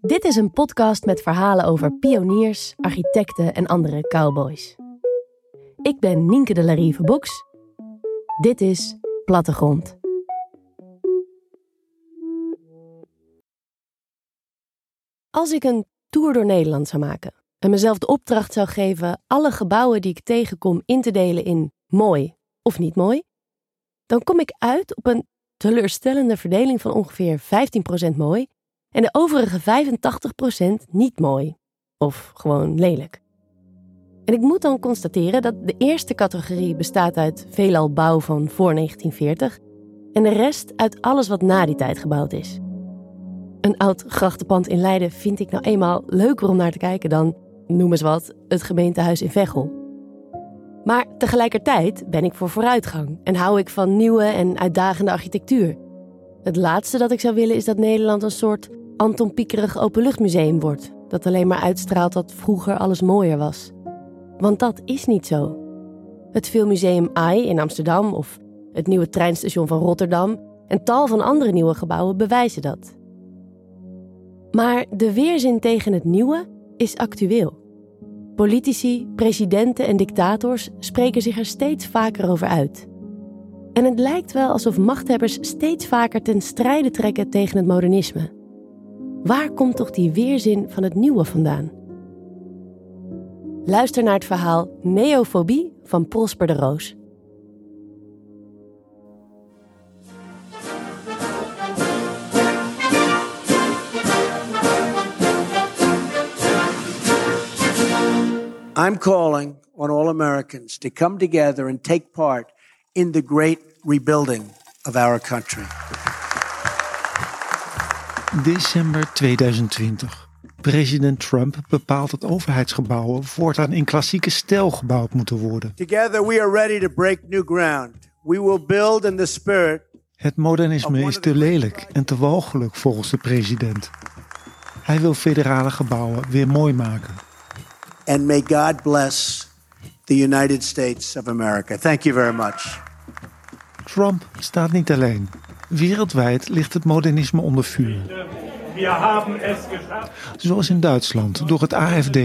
Dit is een podcast met verhalen over pioniers, architecten en andere cowboys. Ik ben Nienke de Larive Boeks. Dit is Plattegrond. Als ik een tour door Nederland zou maken en mezelf de opdracht zou geven alle gebouwen die ik tegenkom in te delen in mooi of niet mooi, dan kom ik uit op een teleurstellende verdeling van ongeveer 15% mooi en de overige 85% niet mooi of gewoon lelijk. En ik moet dan constateren dat de eerste categorie bestaat uit veelal bouw van voor 1940 en de rest uit alles wat na die tijd gebouwd is. Een oud grachtenpand in Leiden vind ik nou eenmaal leuker om naar te kijken dan, noem eens wat, het gemeentehuis in Veghel. Maar tegelijkertijd ben ik voor vooruitgang en hou ik van nieuwe en uitdagende architectuur. Het laatste dat ik zou willen is dat Nederland een soort Anton Piekerig openluchtmuseum wordt, dat alleen maar uitstraalt dat vroeger alles mooier was. Want dat is niet zo. Het Filmmuseum AI in Amsterdam of het nieuwe treinstation van Rotterdam en tal van andere nieuwe gebouwen bewijzen dat. Maar de weerzin tegen het nieuwe is actueel. Politici, presidenten en dictators spreken zich er steeds vaker over uit. En het lijkt wel alsof machthebbers steeds vaker ten strijde trekken tegen het modernisme. Waar komt toch die weerzin van het nieuwe vandaan? Luister naar het verhaal Neofobie van Prosper de Roos. I'm calling on all Americans to come together and take part in the great rebuilding of our country. December 2020. President Trump bepaalt dat overheidsgebouwen voortaan in klassieke stijl gebouwd moeten worden. Together we are ready to break new ground. We will build in the spirit. Het modernisme is te lelijk en te walgelijk volgens de president. Hij wil federale gebouwen weer mooi maken. And may God bless the United States of America. Thank you very much. Trump staat niet alleen. Wereldwijd ligt het modernisme onder vuur. Zoals in Duitsland door het AFD.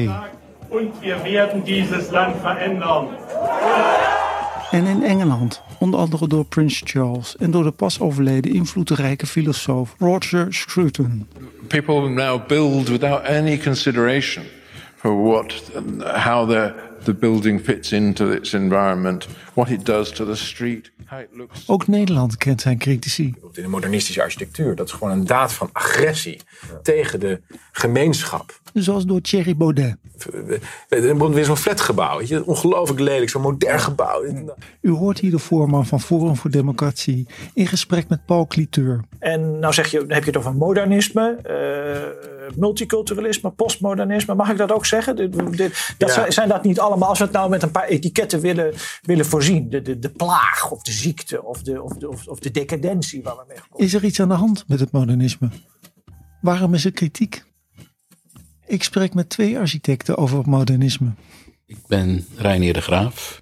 En in Engeland, onder andere door Prins Charles en door de pas overleden invloedrijke filosoof Roger Scruton. People now build without any consideration for what how the the building fits into its environment, what it does to the street, how it looks. Ook Nederland kent zijn critici. In de modernistische architectuur, dat is gewoon een daad van agressie tegen de gemeenschap. Zoals door Thierry Baudet. Er wordt weer zo'n flatgebouw, weet je, ongelooflijk lelijk, zo'n modern gebouw. U hoort hier de voorman van Forum voor Democratie in gesprek met Paul Cliteur. En nou zeg je, heb je het over modernisme, uh, multiculturalisme, postmodernisme. Mag ik dat ook zeggen? Dit, dat zijn, zijn dat niet allemaal, als we het nou met een paar etiketten willen, willen voorzien. De, de, de plaag of de ziekte of de, of de, of de decadentie waar we mee komen. Is er iets aan de hand met het modernisme? Waarom is er kritiek? Ik spreek met twee architecten over het modernisme. Ik ben Reinier de Graaf.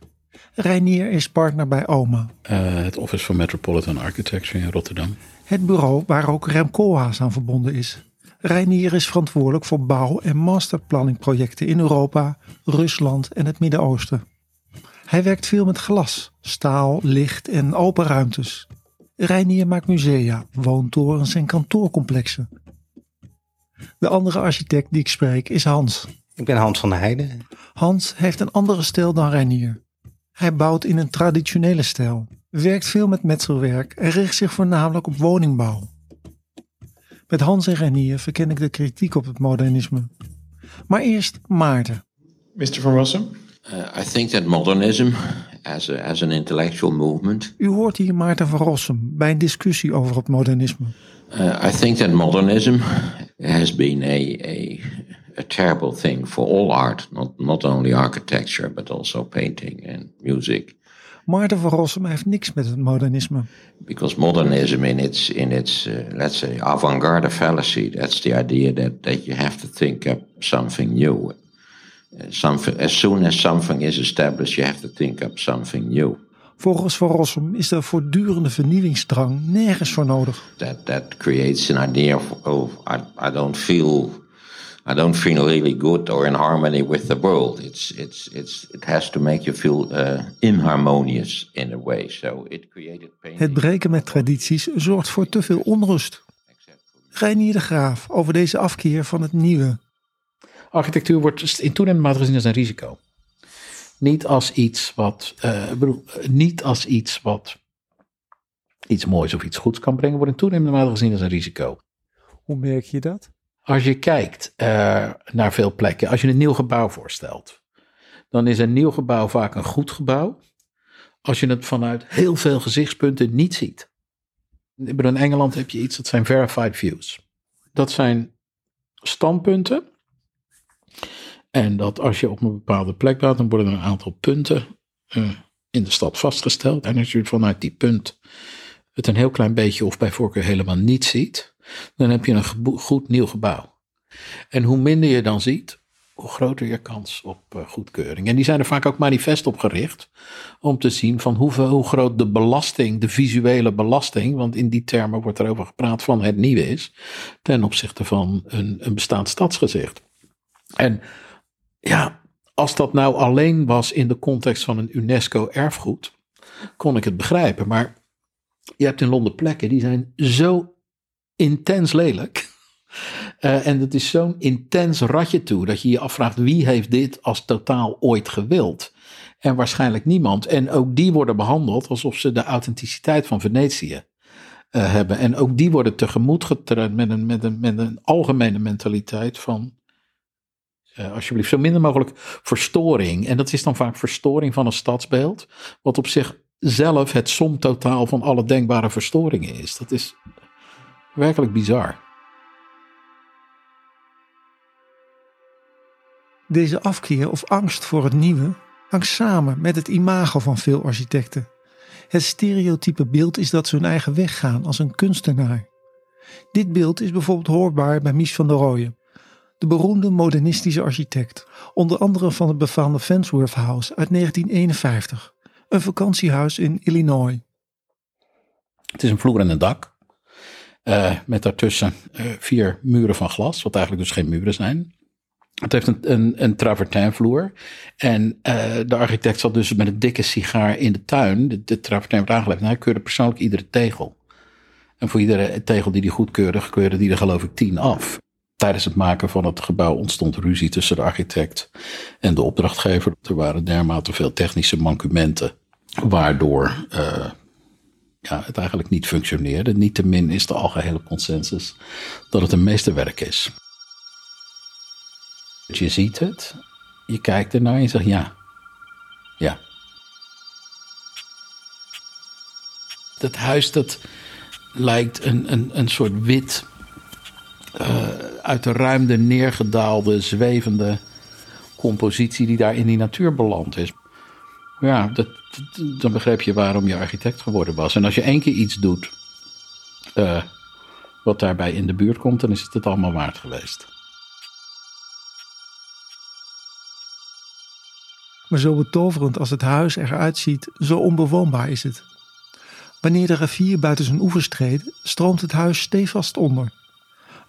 Reinier is partner bij OMA. Uh, het Office for Metropolitan Architecture in Rotterdam. Het bureau waar ook Rem Koolhaas aan verbonden is. Reinier is verantwoordelijk voor bouw- en masterplanningprojecten in Europa, Rusland en het Midden-Oosten. Hij werkt veel met glas, staal, licht en open ruimtes. Reinier maakt musea, woontorens en kantoorcomplexen. De andere architect die ik spreek is Hans. Ik ben Hans van der Heijden. Hans heeft een andere stijl dan Reinier. Hij bouwt in een traditionele stijl, werkt veel met metselwerk en richt zich voornamelijk op woningbouw. Met Hans en Reinier verken ik de kritiek op het modernisme. Maar eerst Maarten. Mr. Van Rossum? Uh, I think that modernism as, a, as an intellectual movement. U hoort hier Maarten van Rossum bij een discussie over het modernisme. Uh, I think that modernism has been a, a, a terrible thing for all art, not, not only architecture, but also painting and music. Maarten van Rossum heeft niks met het modernisme. Because modernism in its, in its uh, let's say, avant-garde fallacy, that's the idea that, that you have to think up something new. Uh, something, as soon as something is established, you have to think up something new. Volgens Van Rossum is de voortdurende vernieuwingsdrang nergens voor nodig. That that creates an idea of oh I, I don't feel I don't feel really good or in harmony with the world. It's it's it's it has to make you feel uh, inharmonious in a way. So it created pain. Het breken met tradities zorgt voor te veel onrust. Reinier de Graaf over deze afkeer van het nieuwe. Architectuur wordt in toenemende mate gezien als een risico. Niet als iets wat, uh, bedoel, niet als iets wat iets moois of iets goeds kan brengen, wordt in toenemende mate gezien als een risico. Hoe merk je dat? Als je kijkt uh, naar veel plekken, als je een nieuw gebouw voorstelt, dan is een nieuw gebouw vaak een goed gebouw. Als je het vanuit heel veel gezichtspunten niet ziet. In Engeland heb je iets, dat zijn verified views. Dat zijn standpunten. En dat als je op een bepaalde plek bent, dan worden er een aantal punten uh, in de stad vastgesteld. En als je vanuit die punt het een heel klein beetje of bij voorkeur helemaal niet ziet, dan heb je een goed nieuw gebouw. En hoe minder je dan ziet, hoe groter je kans op uh, goedkeuring. En die zijn er vaak ook manifest op gericht om te zien van hoeveel, hoe groot de belasting, de visuele belasting, want in die termen wordt er over gepraat van het nieuwe is, ten opzichte van een, een bestaand stadsgezicht. En ja, als dat nou alleen was in de context van een UNESCO erfgoed, kon ik het begrijpen. Maar je hebt in Londen plekken die zijn zo intens lelijk. Uh, en het is zo'n intens ratje toe dat je je afvraagt wie heeft dit als totaal ooit gewild. En waarschijnlijk niemand. En ook die worden behandeld alsof ze de authenticiteit van Venetië uh, hebben. En ook die worden tegemoet getreden met een, met een, met een algemene mentaliteit van. Uh, alsjeblieft, zo minder mogelijk verstoring. En dat is dan vaak verstoring van een stadsbeeld. Wat op zichzelf het somtotaal van alle denkbare verstoringen is. Dat is werkelijk bizar. Deze afkeer of angst voor het nieuwe hangt samen met het imago van veel architecten. Het stereotype beeld is dat ze hun eigen weg gaan als een kunstenaar. Dit beeld is bijvoorbeeld hoorbaar bij Mies van der Rooyen, de beroemde modernistische architect, onder andere van het befaamde Fansworth House uit 1951, een vakantiehuis in Illinois. Het is een vloer en een dak, uh, met daartussen uh, vier muren van glas, wat eigenlijk dus geen muren zijn. Het heeft een, een, een. En uh, de architect zat dus met een dikke sigaar in de tuin. De, travertin werd aangelegd. Hij keurde persoonlijk iedere tegel. En voor iedere tegel die hij goedkeurde, keurde die er geloof ik tien af. Tijdens het maken van het gebouw ontstond ruzie tussen de architect en de opdrachtgever. Er waren dermate veel technische mankementen. Waardoor ja, het eigenlijk niet functioneerde. Niettemin is de algehele consensus dat het een meesterwerk is. Je ziet het, je kijkt ernaar en je zegt ja. Ja. Dat huis dat lijkt een, een, een soort wit, uh, uit de ruimte neergedaalde, zwevende compositie die daar in die natuur beland is. Ja, dat, dan begrijp je waarom je architect geworden was. En als je één keer iets doet uh, wat daarbij in de buurt komt, dan is het het allemaal waard geweest. Maar zo betoverend als het huis eruit ziet, zo onbewoonbaar is het. Wanneer de rivier buiten zijn oevers treedt, stroomt het huis stevast onder.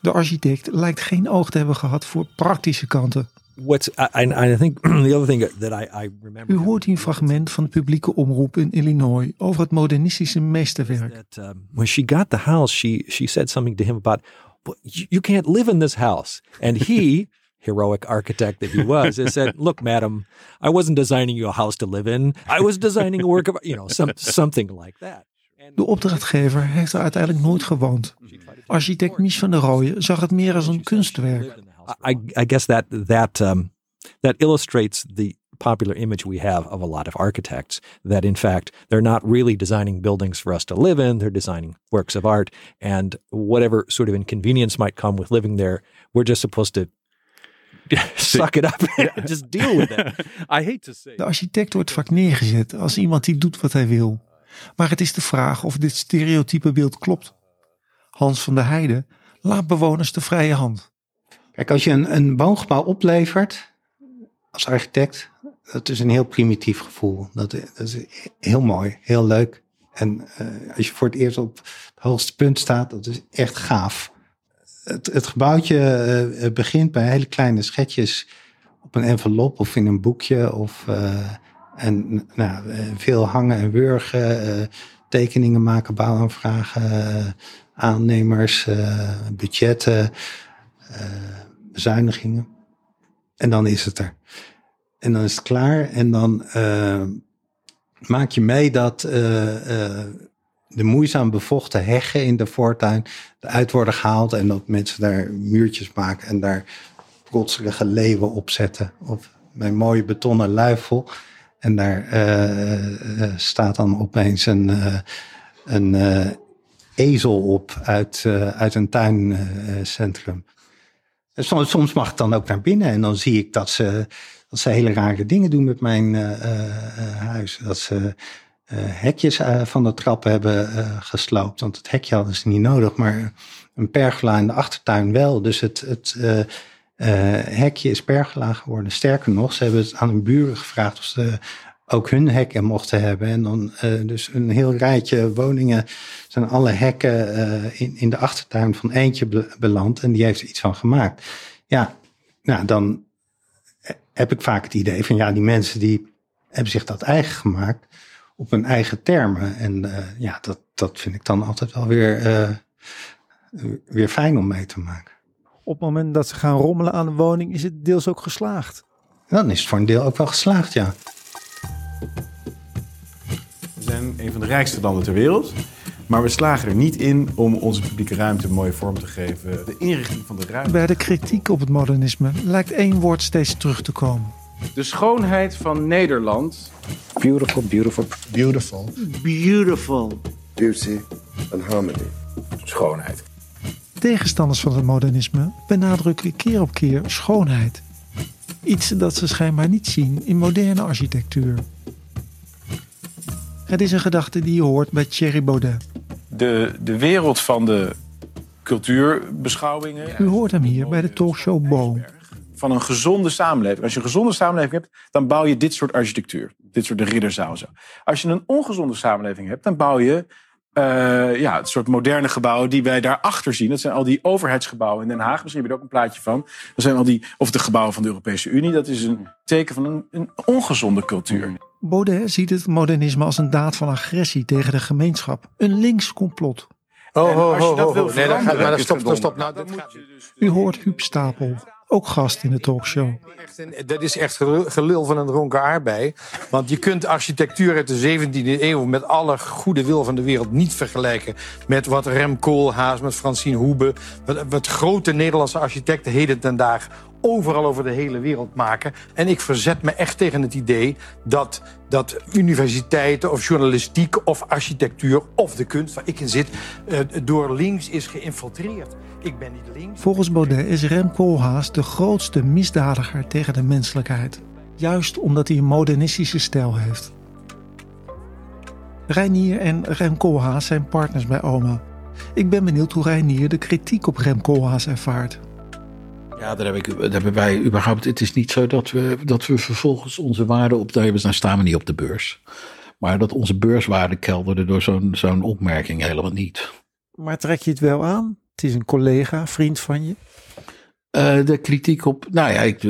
De architect lijkt geen oog te hebben gehad voor praktische kanten. What's, I, I think the other thing that I, I remember. U hoort een fragment van de publieke omroep in Illinois over het modernistische meesterwerk. That, um, when she got the house, she she said something to him about, you, can't live in this house, and he. heroic architect that he was, has said, "Look, madam, I wasn't designing you a house to live in. I was designing a work of, you know, some, something like that." De opdrachtgever heeft er uiteindelijk nooit gewoond. Architect Mies van der Rooyen zag het meer als een kunstwerk. I, I guess that that um, that illustrates the popular image we have of a lot of architects that in fact they're not really designing buildings for us to live in they're designing works of art and whatever sort of inconvenience might come with living there we're just supposed to suck it up and just deal with it. I hate to say. De architect wordt vaak neergezet als iemand die doet wat hij wil. Maar het is de vraag of dit stereotype beeld klopt. Hans van der Heijden laat bewoners de vrije hand. Kijk, als je een, een woongebouw oplevert, als architect, dat is een heel primitief gevoel. Dat, is heel mooi, heel leuk. En uh, als je voor het eerst op het hoogste punt staat, dat is echt gaaf. Het, het gebouwtje uh, begint bij hele kleine schetjes op een envelop of in een boekje. Of, uh, en nou, veel hangen en wurgen, tekeningen maken, bouwaanvragen, aannemers, budgetten, bezuinigingen. En dan is het er. En dan is het klaar. En dan uh, maak je mee dat uh, uh, de moeizaam bevochten heggen in de voortuin eruit worden gehaald. En dat mensen daar muurtjes maken en daar protselige leeuwen op zetten. Of mijn mooie betonnen luifel. En daar staat dan opeens een, een ezel op uit, uit een tuincentrum. Soms, mag ik dan ook naar binnen en dan zie ik dat ze, dat ze hele rare dingen doen met mijn uh, uh, huis. Dat ze hekjes van de trap hebben gesloopt. Want het hekje hadden ze niet nodig, maar een pergola in de achtertuin wel. Dus het, het hekje is pergola geworden. Sterker nog, ze hebben het aan hun buren gevraagd of ze ook hun hekken mochten hebben. En dan uh, dus een heel rijtje woningen zijn alle hekken uh, in, in de achtertuin van eentje beland. En die heeft er iets van gemaakt. Ja, nou dan heb ik vaak het idee van ja, die mensen die hebben zich dat eigen gemaakt op hun eigen termen. En uh, ja, dat, dat vind ik dan altijd wel weer, weer fijn om mee te maken. Op het moment dat ze gaan rommelen aan de woning, is het deels ook geslaagd. Dan is het voor een deel ook wel geslaagd, ja. We zijn een van de rijkste landen ter wereld. Maar we slagen er niet in om onze publieke ruimte een mooie vorm te geven. De inrichting van de ruimte. Bij de kritiek op het modernisme lijkt één woord steeds terug te komen. De schoonheid van Nederland. Beautiful, beautiful, beautiful. Beautiful. Beauty and harmony. Schoonheid. Tegenstanders van het modernisme benadrukken keer op keer schoonheid. Iets dat ze schijnbaar niet zien in moderne architectuur. Het is een gedachte die je hoort bij Thierry Baudet. De, de wereld van de cultuurbeschouwingen. U hoort hem hier bij de talkshow Boom. Van een gezonde samenleving. Als je een gezonde samenleving hebt, dan bouw je dit soort architectuur. Dit soort de ridderzaal zo. Als je een ongezonde samenleving hebt, dan bouw je uh, ja, het soort moderne gebouwen die wij daarachter zien. Dat zijn al die overheidsgebouwen in Den Haag. Misschien heb je er ook een plaatje van. Dat zijn al die, of de gebouwen van de Europese Unie. Dat is een teken van een, een ongezonde cultuur. Baudet ziet het modernisme als een daad van agressie tegen de gemeenschap. Een links complot. Oh, oh, oh, oh, oh. Nee, dan gaat, maar dan stop, stop, stop. Nou, dat gaat... U hoort Huub Stapel, ook gast in de talkshow. Dat is echt gelul van een dronken aardbei. Want je kunt architectuur uit de 17e eeuw met alle goede wil van de wereld niet vergelijken met wat Rem Koolhaas, met Francine Hoebe, wat, grote Nederlandse architecten heden ten dagen overal over de hele wereld maken. En ik verzet me echt tegen het idee dat, dat universiteiten of journalistiek of architectuur of de kunst waar ik in zit, uh, door links is geïnfiltreerd. Ik ben niet links. Volgens Baudet is Rem Koolhaas de grootste misdadiger tegen de menselijkheid. Juist omdat hij een modernistische stijl heeft. Reinier en Rem Koolhaas zijn partners bij OMA. Ik ben benieuwd hoe Reinier de kritiek op Rem Koolhaas ervaart. Ja, daar, heb ik, daar hebben wij überhaupt. Het is niet zo dat we, dat we vervolgens onze waarde op. Daar staan we niet op de beurs. Maar dat onze beurswaarde kelderde door zo'n zo'n opmerking helemaal niet. Maar trek je het wel aan? Het is een collega, vriend van je. Uh, de kritiek op. Nou ja, ik,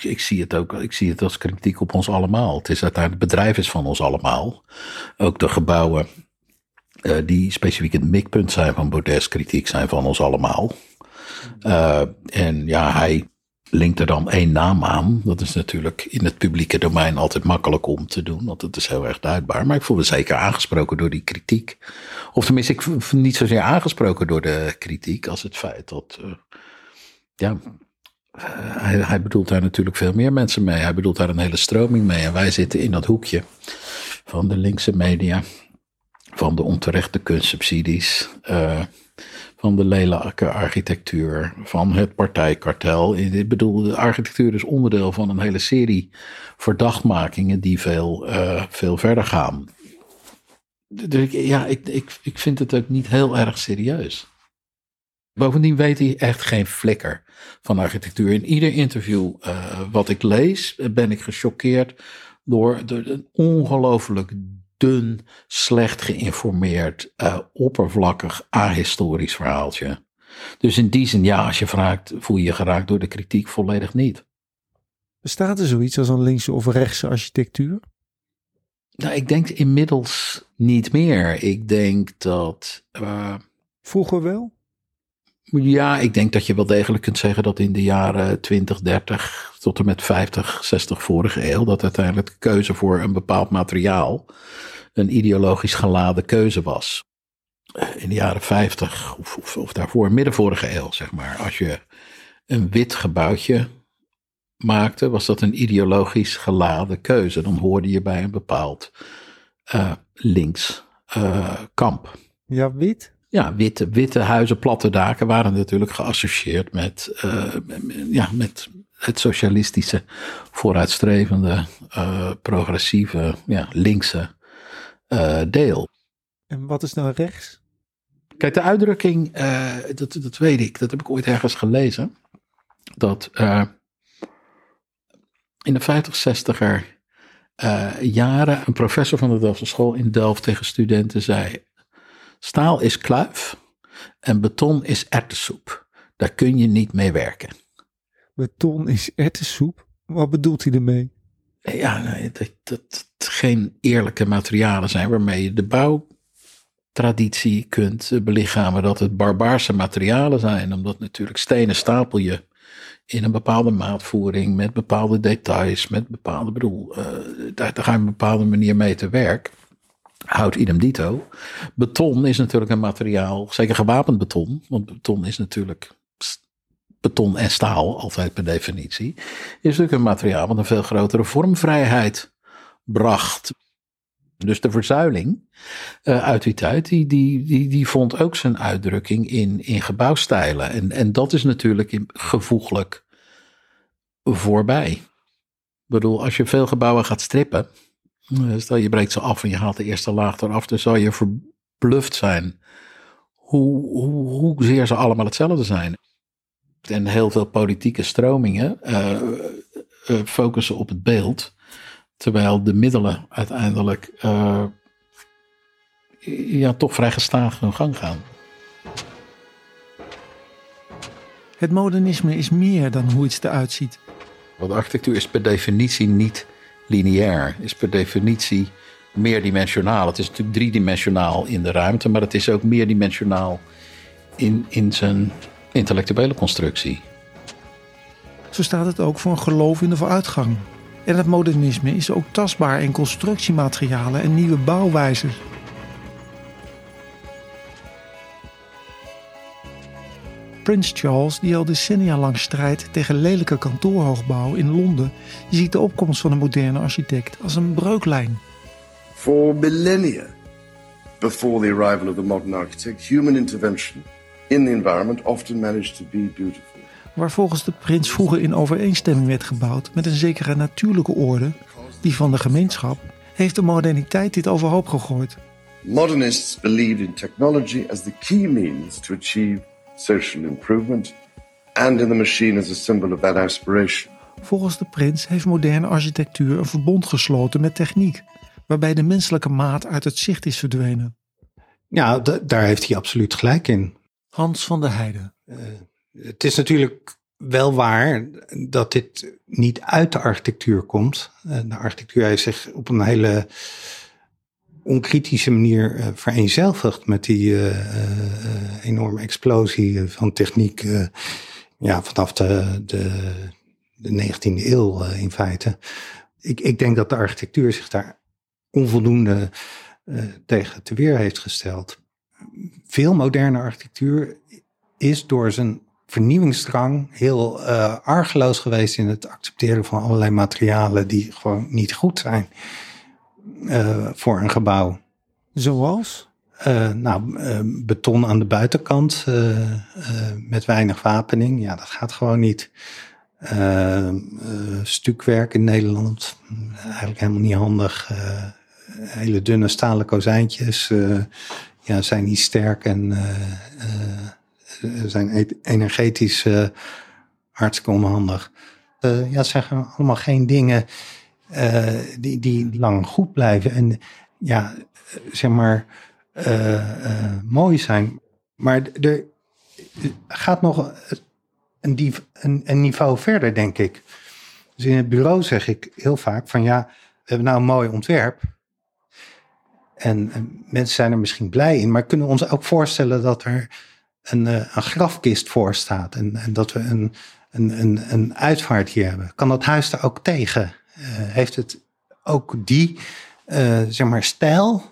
ik zie het ook. Ik zie het als kritiek op ons allemaal. Het is uiteindelijk het bedrijf is van ons allemaal. Ook de gebouwen uh, die specifiek het mikpunt zijn van Baudet's kritiek zijn van ons allemaal. Uh, en ja, hij linkt er dan één naam aan. Dat is natuurlijk in het publieke domein altijd makkelijk om te doen, want het is heel erg duidbaar. Maar ik voel me zeker aangesproken door die kritiek. Of tenminste, ik voel me niet zozeer aangesproken door de kritiek als het feit dat. Uh, ja, uh, hij, bedoelt daar natuurlijk veel meer mensen mee. Hij bedoelt daar een hele stroming mee. En wij zitten in dat hoekje van de linkse media, van de onterechte kunstsubsidies. Van de lelijke architectuur, van het partijkartel. Ik bedoel, de architectuur is onderdeel van een hele serie verdachtmakingen die veel, uh, veel verder gaan. Dus ja, ik, ik, ik vind het ook niet heel erg serieus. Bovendien weet hij echt geen flikker van architectuur. In ieder interview uh, wat ik lees, ben ik gechoqueerd door, door een ongelooflijk dun, slecht geïnformeerd, uh, oppervlakkig, ahistorisch verhaaltje. Dus in die zin, ja, als je vraagt, voel je je geraakt door de kritiek volledig niet. Bestaat er zoiets als een linkse of rechtse architectuur? Nou, ik denk inmiddels niet meer. Ik denk dat. Uh, Vroeger wel? Ja, ik denk dat je wel degelijk kunt zeggen dat in de jaren 20, 30 tot en met 50, 60 vorige eeuw, dat uiteindelijk de keuze voor een bepaald materiaal een ideologisch geladen keuze was. In de jaren 50 of, of, of daarvoor, midden vorige eeuw, zeg maar. Als je een wit gebouwtje maakte, was dat een ideologisch geladen keuze. Dan hoorde je bij een bepaald uh, links uh, kamp. Ja, wit? Ja, witte, witte huizen, platte daken waren natuurlijk geassocieerd met, uh, ja, met het socialistische, vooruitstrevende, progressieve, ja, linkse deel. En wat is nou rechts? Kijk, de uitdrukking, dat, dat weet ik, dat heb ik ooit ergens gelezen. Dat in de 50, 60er uh, jaren een professor van de Delftse school in Delft tegen studenten zei: Staal is kluif en beton is ertessoep. Daar kun je niet mee werken. Beton is ertessoep? Wat bedoelt hij ermee? Ja, dat, het geen eerlijke materialen zijn waarmee je de bouwtraditie kunt belichamen. Dat het barbaarse materialen zijn, omdat natuurlijk stenen stapel je in een bepaalde maatvoering, met bepaalde details, met bepaalde, bedoel, uh, daar, daar ga je op een bepaalde manier mee te werk. Hout idem dito. Beton is natuurlijk een materiaal, zeker gewapend beton, want beton is natuurlijk beton en staal, altijd per definitie, is natuurlijk een materiaal wat een veel grotere vormvrijheid bracht. Dus de verzuiling uh, uit die tijd, die, die, die, die vond ook zijn uitdrukking in, in gebouwstijlen. En, en dat is natuurlijk gevoeglijk voorbij. Ik bedoel, als je veel gebouwen gaat strippen, eh, stel je breekt ze af en je haalt de eerste laag eraf, dan zal je verbluft zijn hoe, hoe, hoezeer ze allemaal hetzelfde zijn. En heel veel politieke stromingen uh, uh, focussen op het beeld. Terwijl de middelen uiteindelijk uh, ja, toch vrij gestaag hun gang gaan. Het modernisme is meer dan hoe iets eruit ziet. Want architectuur is per definitie niet lineair, is per definitie meerdimensionaal. Het is natuurlijk driedimensionaal in de ruimte, maar het is ook meerdimensionaal in, in zijn intellectuele constructie. Zo staat het ook voor een geloof in de vooruitgang. En het modernisme is ook tastbaar in constructiematerialen en nieuwe bouwwijzen. Prins Charles, die al decennia lang strijdt tegen lelijke kantoorhoogbouw in Londen, ziet de opkomst van een moderne architect als een breuklijn. For millennia before the arrival of the modern architect, human intervention in the environment often managed to be beautiful waar volgens de prins vroeger in overeenstemming werd gebouwd met een zekere natuurlijke orde, die van de gemeenschap, heeft de moderniteit dit overhoop gegooid. Modernists believed in technology as the key means to achieve social improvement and in the machine as a symbol of that aspiration. Volgens de prins heeft moderne architectuur een verbond gesloten met techniek, waarbij de menselijke maat uit het zicht is verdwenen. Ja, daar heeft hij absoluut gelijk in. Hans van der Heijden. Uh, het is natuurlijk wel waar dat dit niet uit de architectuur komt. Eh, de architectuur heeft zich op een hele onkritische manier uh, vereenzelvigd met die enorme explosie van techniek ja, vanaf de, de, de 19e eeuw in feite. Ik, ik denk dat de architectuur zich daar onvoldoende tegen te weer heeft gesteld. Veel moderne architectuur is door zijn vernieuwingsdrang heel uh, argeloos geweest in het accepteren van allerlei materialen die gewoon niet goed zijn uh, voor een gebouw. Zoals? Uh, nou, beton aan de buitenkant met weinig wapening, ja, dat gaat gewoon niet. stukwerk in Nederland, eigenlijk helemaal niet handig. hele dunne stalen kozijntjes ja, zijn niet sterk en Ze zijn e- energetisch uh, hartstikke onhandig. Ja, het zijn allemaal geen dingen die, die lang goed blijven. En ja, zeg maar, mooi zijn. Maar er gaat nog een, een, een niveau verder, denk ik. Dus in het bureau zeg ik heel vaak van ja, we hebben nou een mooi ontwerp. En, mensen zijn er misschien blij in, maar kunnen ons ook voorstellen dat er een, uh, een grafkist voor staat en, en dat we een, een, een, een uitvaart hier hebben. Kan dat huis daar ook tegen? Uh, heeft het ook die zeg maar stijl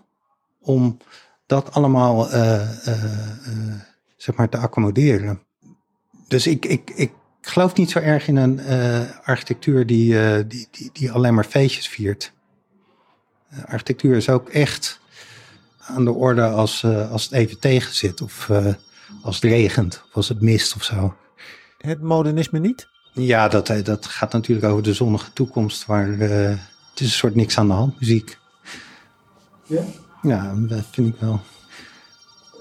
om dat allemaal zeg maar te accommoderen? Dus ik, ik, ik geloof niet zo erg in een architectuur die, die, die, die alleen maar feestjes viert. Architectuur is ook echt aan de orde als, als het even tegen zit of als het regent of als het mist of zo. Het modernisme niet? Ja, dat, eh, dat gaat natuurlijk over de zonnige toekomst, waar uh, het is een soort niks aan de hand muziek. Ja? Ja, dat vind ik wel.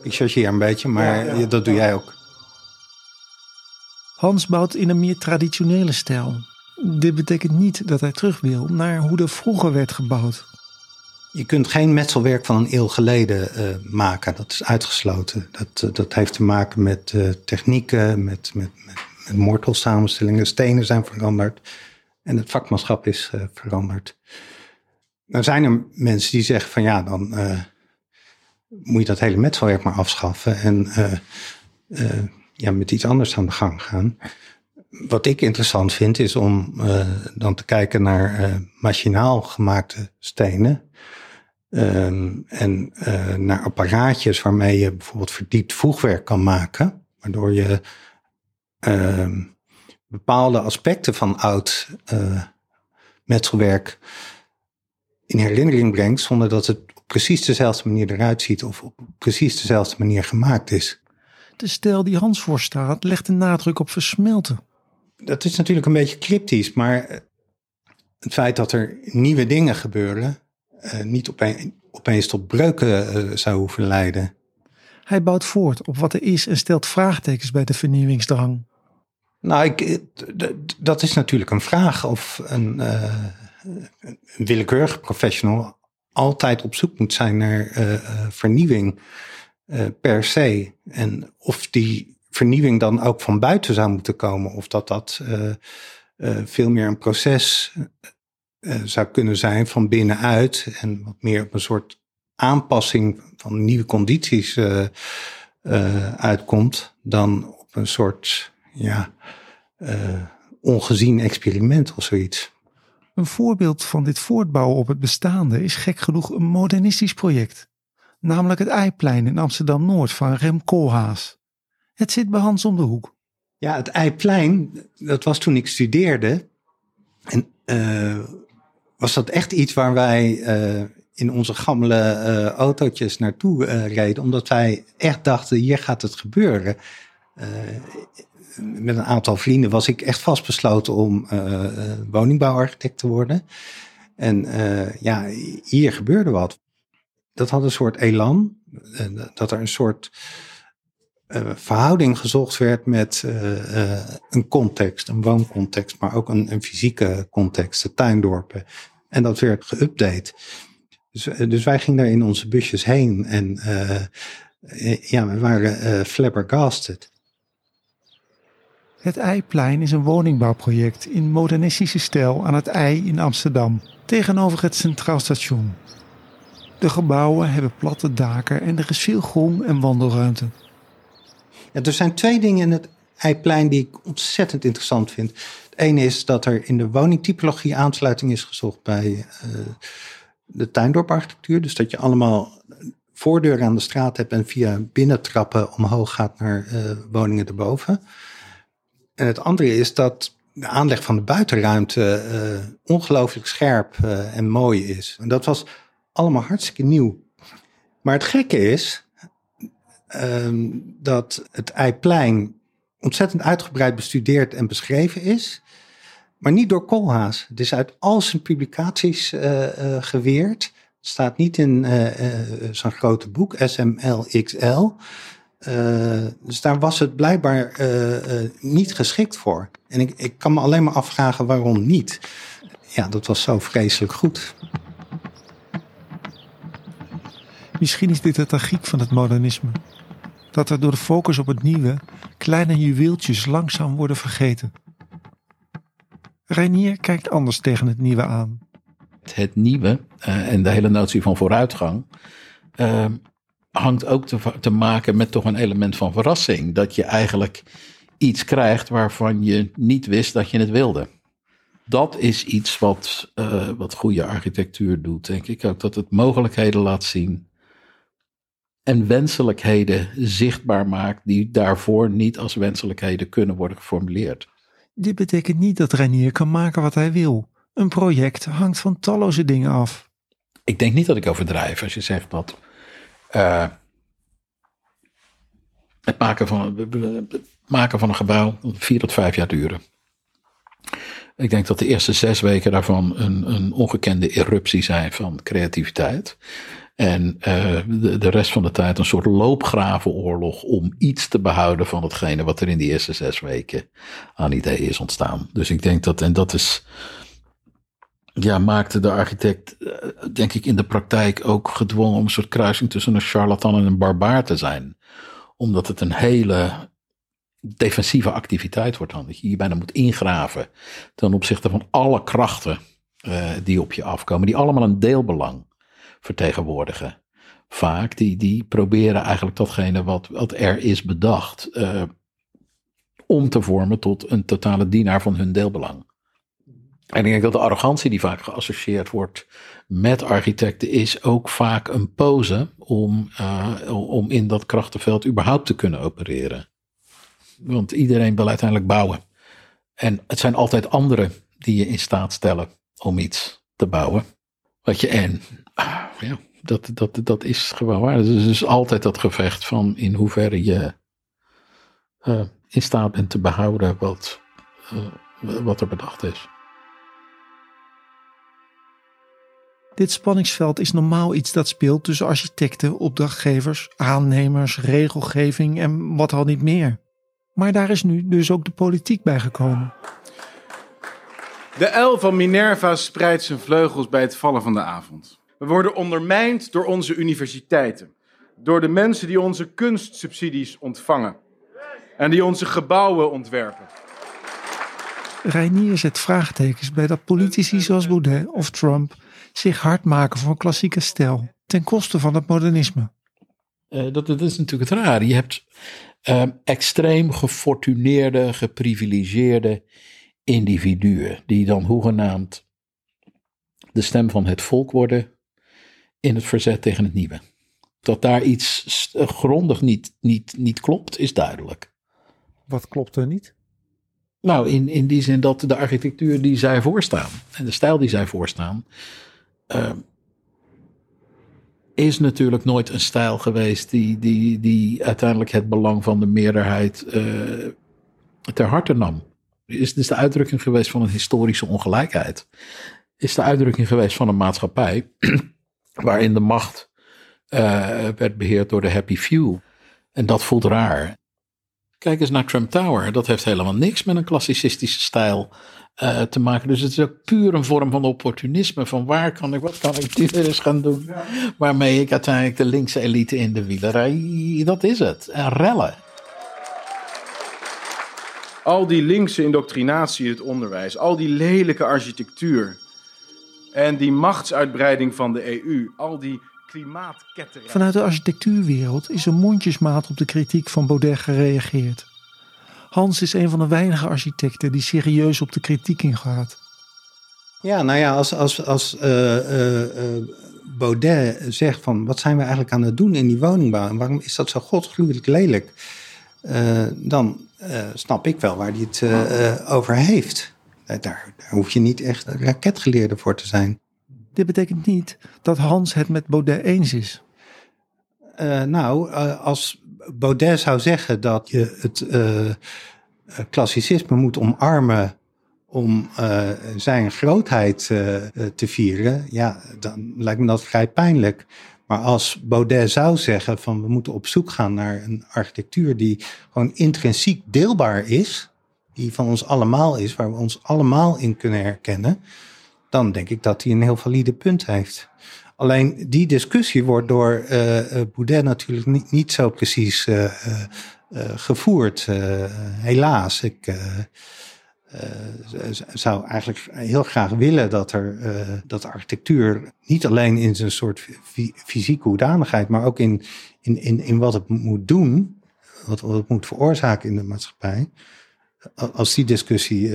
Ik chargeer een beetje, maar ja, dat doe jij ook. Hans bouwt in een meer traditionele stijl. Dit betekent niet dat hij terug wil naar hoe er vroeger werd gebouwd. Je kunt geen metselwerk van een eeuw geleden uh, maken. Dat is uitgesloten. Dat, uh, dat heeft te maken met uh, technieken, met, met, met, met mortelsamenstellingen. Stenen zijn veranderd. En het vakmanschap is veranderd. Dan zijn er mensen die zeggen van ja, dan moet je dat hele metselwerk maar afschaffen. En ja, met iets anders aan de gang gaan. Wat ik interessant vind is om dan te kijken naar machinaal gemaakte stenen Um, en uh, naar apparaatjes waarmee je bijvoorbeeld verdiept voegwerk kan maken, waardoor je uh, bepaalde aspecten van oud uh, metselwerk in herinnering brengt, zonder dat het op precies dezelfde manier eruit ziet of op precies dezelfde manier gemaakt is. De stijl die Hans voorstaat legt de nadruk op versmelten. Dat is natuurlijk een beetje cryptisch, maar het feit dat er nieuwe dingen gebeuren, uh, niet opeen, opeens tot breuken uh, zou hoeven leiden. Hij bouwt voort op wat er is en stelt vraagtekens bij de vernieuwingsdrang. Nou, ik, eh, dat is natuurlijk een vraag of een, uh, een willekeurige professional altijd op zoek moet zijn naar vernieuwing per se. En of die vernieuwing dan ook van buiten zou moeten komen, of dat dat veel meer een proces uh, zou kunnen zijn van binnenuit en wat meer op een soort aanpassing van nieuwe condities uh, uh, uitkomt, dan op een soort ja, ongezien experiment of zoiets. Een voorbeeld van dit voortbouwen op het bestaande is gek genoeg een modernistisch project, namelijk het Eiplein in Amsterdam Noord van Rem Koolhaas. Het zit bij Hans om de hoek. Ja, het Eiplein, dat was toen ik studeerde. En was dat echt iets waar wij uh, in onze gammele uh, autootjes naartoe uh, reden. Omdat wij echt dachten, hier gaat het gebeuren. met een aantal vrienden was ik echt vastbesloten om woningbouwarchitect te worden. En ja, hier gebeurde wat. Dat had een soort elan. dat er een soort verhouding gezocht werd met een context, een wooncontext, maar ook een, een fysieke context, de tuindorpen. En dat werd geüpdate. Dus, eh, dus wij gingen daar in onze busjes heen en uh, ja, we waren uh, flabbergasted. Het Eiplein is een woningbouwproject in modernistische stijl aan het Ei in Amsterdam, tegenover het Centraal Station. De gebouwen hebben platte daken en er is veel groen en wandelruimte. Ja, er zijn twee dingen in het Eiplein die ik ontzettend interessant vind. Het ene is dat er in de woningtypologie aansluiting is gezocht bij uh, de tuindorparchitectuur. Dus dat je allemaal voordeuren aan de straat hebt en via binnentrappen omhoog gaat naar uh, woningen erboven. En het andere is dat de aanleg van de buitenruimte uh, ongelooflijk scherp en mooi is. En dat was allemaal hartstikke nieuw. Maar het gekke is ehm, dat het Eiplein ontzettend uitgebreid bestudeerd en beschreven is. Maar niet door Koolhaas. Het is uit al zijn publicaties uh, uh, geweerd. Het staat niet in uh, zo'n grote boek, SMLXL. Dus daar was het blijkbaar niet geschikt voor. En ik, ik kan me alleen maar afvragen waarom niet. Ja, dat was zo vreselijk goed. Misschien is dit de tragiek van het modernisme. Dat er door de focus op het nieuwe kleine juweeltjes langzaam worden vergeten. Reinier kijkt anders tegen het nieuwe aan. Het nieuwe en de hele notie van vooruitgang hangt ook te, te, maken met toch een element van verrassing. Dat je eigenlijk iets krijgt waarvan je niet wist dat je het wilde. Dat is iets wat, uh, wat goede architectuur doet, denk ik ook. Dat het mogelijkheden laat zien en wenselijkheden zichtbaar maakt die daarvoor niet als wenselijkheden kunnen worden geformuleerd. Dit betekent niet dat Reinier kan maken wat hij wil. Een project hangt van talloze dingen af. Ik denk niet dat ik overdrijf als je zegt dat uh, het maken van, het maken van een gebouw vier tot vijf jaar duren. Ik denk dat de eerste zes weken daarvan een, een ongekende eruptie zijn van creativiteit. En uh, de, rest van de tijd een soort loopgravenoorlog om iets te behouden van hetgene wat er in die eerste zes weken aan ideeën is ontstaan. Dus ik denk dat, en dat is ja, maakte de architect, eh, denk ik, in de praktijk ook gedwongen om een soort kruising tussen een charlatan en een barbaar te zijn. Omdat het een hele defensieve activiteit wordt dan. Dat je je bijna moet ingraven ten opzichte van alle krachten uh, die op je afkomen, die allemaal een deelbelang vertegenwoordigen. Vaak, die, die proberen eigenlijk datgene wat, wat er is bedacht, uh, om te vormen tot een totale dienaar van hun deelbelang. En ik denk dat de arrogantie die vaak geassocieerd wordt met architecten is ook vaak een pose om, uh, om in dat krachtenveld überhaupt te kunnen opereren. Want iedereen wil uiteindelijk bouwen. En het zijn altijd anderen die je in staat stellen om iets te bouwen. Wat je en, ja, dat, dat, dat is gewoon waar. Dus het is altijd dat gevecht van in hoeverre je uh, in staat bent te behouden wat, uh, wat er bedacht is. Dit spanningsveld is normaal iets dat speelt tussen architecten, opdrachtgevers, aannemers, regelgeving en wat al niet meer. Maar daar is nu dus ook de politiek bij gekomen. De uil van Minerva spreidt zijn vleugels bij het vallen van de avond. We worden ondermijnd door onze universiteiten, door de mensen die onze kunstsubsidies ontvangen en die onze gebouwen ontwerpen. Reinier zet vraagtekens bij dat politici zoals Baudet of Trump zich hard maken voor een klassieke stijl ten koste van het modernisme. Uh, dat, dat, is natuurlijk het raar. Je hebt uh, extreem gefortuneerde, geprivilegeerde individuen die dan hoegenaamd de stem van het volk worden in het verzet tegen het nieuwe. Dat daar iets grondig niet, niet, niet klopt, is duidelijk. Wat klopt er niet? Nou, in, in die zin dat de architectuur die zij voorstaan en de stijl die zij voorstaan, uh, is natuurlijk nooit een stijl geweest die, die, die uiteindelijk het belang van de meerderheid uh, ter harte nam. Is, is de uitdrukking geweest van een historische ongelijkheid. Is de uitdrukking geweest van een maatschappij waarin de macht uh, werd beheerd door de happy few. En dat voelt raar. Kijk eens naar Trump Tower. Dat heeft helemaal niks met een klassicistische stijl uh, te maken. Dus het is ook puur een vorm van opportunisme. Van waar kan ik, wat kan ik dit eens gaan doen? Waarmee ik uiteindelijk de linkse elite in de wielerij, dat is het. En rellen. Al die linkse indoctrinatie in het onderwijs, al die lelijke architectuur en die machtsuitbreiding van de EU, al die klimaatketterij. Vanuit de architectuurwereld is er mondjesmaat op de kritiek van Baudet gereageerd. Hans is een van de weinige architecten die serieus op de kritiek ingaat. Ja, nou ja, als, als, als uh, uh, Baudet zegt van wat zijn we eigenlijk aan het doen in die woningbouw en waarom is dat zo godgruwelijk lelijk, uh, dan snap ik wel waar hij het over heeft. Daar, daar hoef je niet echt raketgeleerde voor te zijn. Dit betekent niet dat Hans het met Baudet eens is. nou, als Baudet zou zeggen dat je het uh, klassicisme moet omarmen om zijn grootheid te vieren, ja, dan lijkt me dat vrij pijnlijk. Maar als Baudet zou zeggen van we moeten op zoek gaan naar een architectuur die gewoon intrinsiek deelbaar is, die van ons allemaal is, waar we ons allemaal in kunnen herkennen, dan denk ik dat hij een heel valide punt heeft. Alleen die discussie wordt door uh, Boudet natuurlijk niet, niet zo precies uh, gevoerd. helaas. Ik zou eigenlijk heel graag willen dat er dat architectuur niet alleen in zijn soort fysieke hoedanigheid, maar ook in, in, in, in wat het moet doen, wat, wat het moet veroorzaken in de maatschappij, als die discussie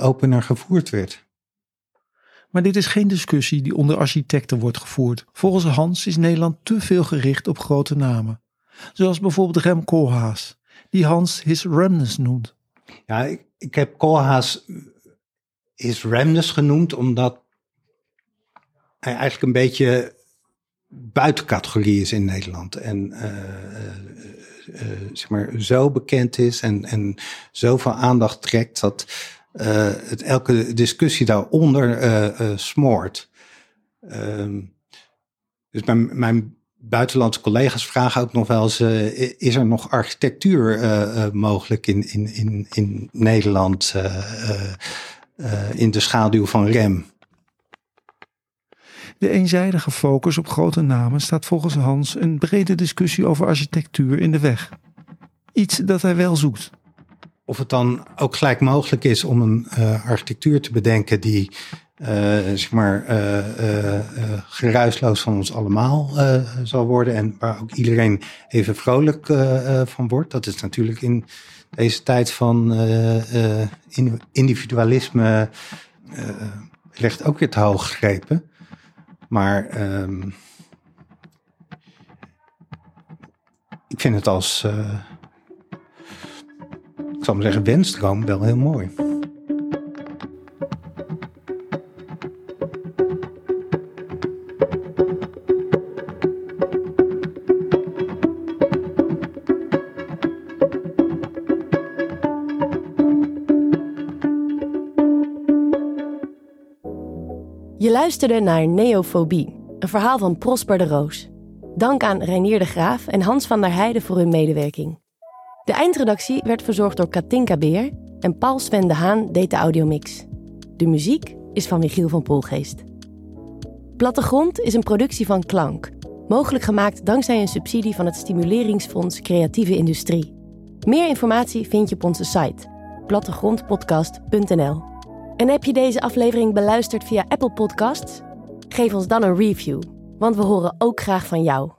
opener gevoerd werd. Maar dit is geen discussie die onder architecten wordt gevoerd. Volgens Hans is Nederland te veel gericht op grote namen. Zoals bijvoorbeeld Rem Koolhaas, die Hans his Remnants noemt. Ja, ik, ik heb Koolhaas his Remnants genoemd omdat hij eigenlijk een beetje buiten categorie is in Nederland. En uh, uh, zeg maar zo bekend is en, en zoveel aandacht trekt dat het, elke discussie daaronder smoort. Um, dus mijn, mijn buitenlandse collega's vragen ook nog wel eens: is er nog architectuur mogelijk in, in, in, in Nederland in de schaduw van Rem? De eenzijdige focus op grote namen staat volgens Hans een brede discussie over architectuur in de weg. Iets dat hij wel zoekt of het dan ook gelijk mogelijk is om een uh, architectuur te bedenken die uh, zeg maar uh, geruisloos van ons allemaal zal worden en waar ook iedereen even vrolijk van wordt. Dat is natuurlijk in deze tijd van individualisme ligt ook weer te hoog gegrepen. Maar um, ik vind het als ik zal maar zeggen, wensdroom wel heel mooi. Luisterde naar Neofobie, een verhaal van Prosper de Roos. Dank aan Reinier de Graaf en Hans van der Heijden voor hun medewerking. De eindredactie werd verzorgd door Katinka Beer en Paul Sven de Haan deed de audiomix. De muziek is van Michiel van Poelgeest. Plattegrond is een productie van Klank, mogelijk gemaakt dankzij een subsidie van het Stimuleringsfonds Creatieve Industrie. Meer informatie vind je op onze site plattegrondpodcast.nl. En heb je deze aflevering beluisterd via Apple Podcasts? Geef ons dan een review, want we horen ook graag van jou.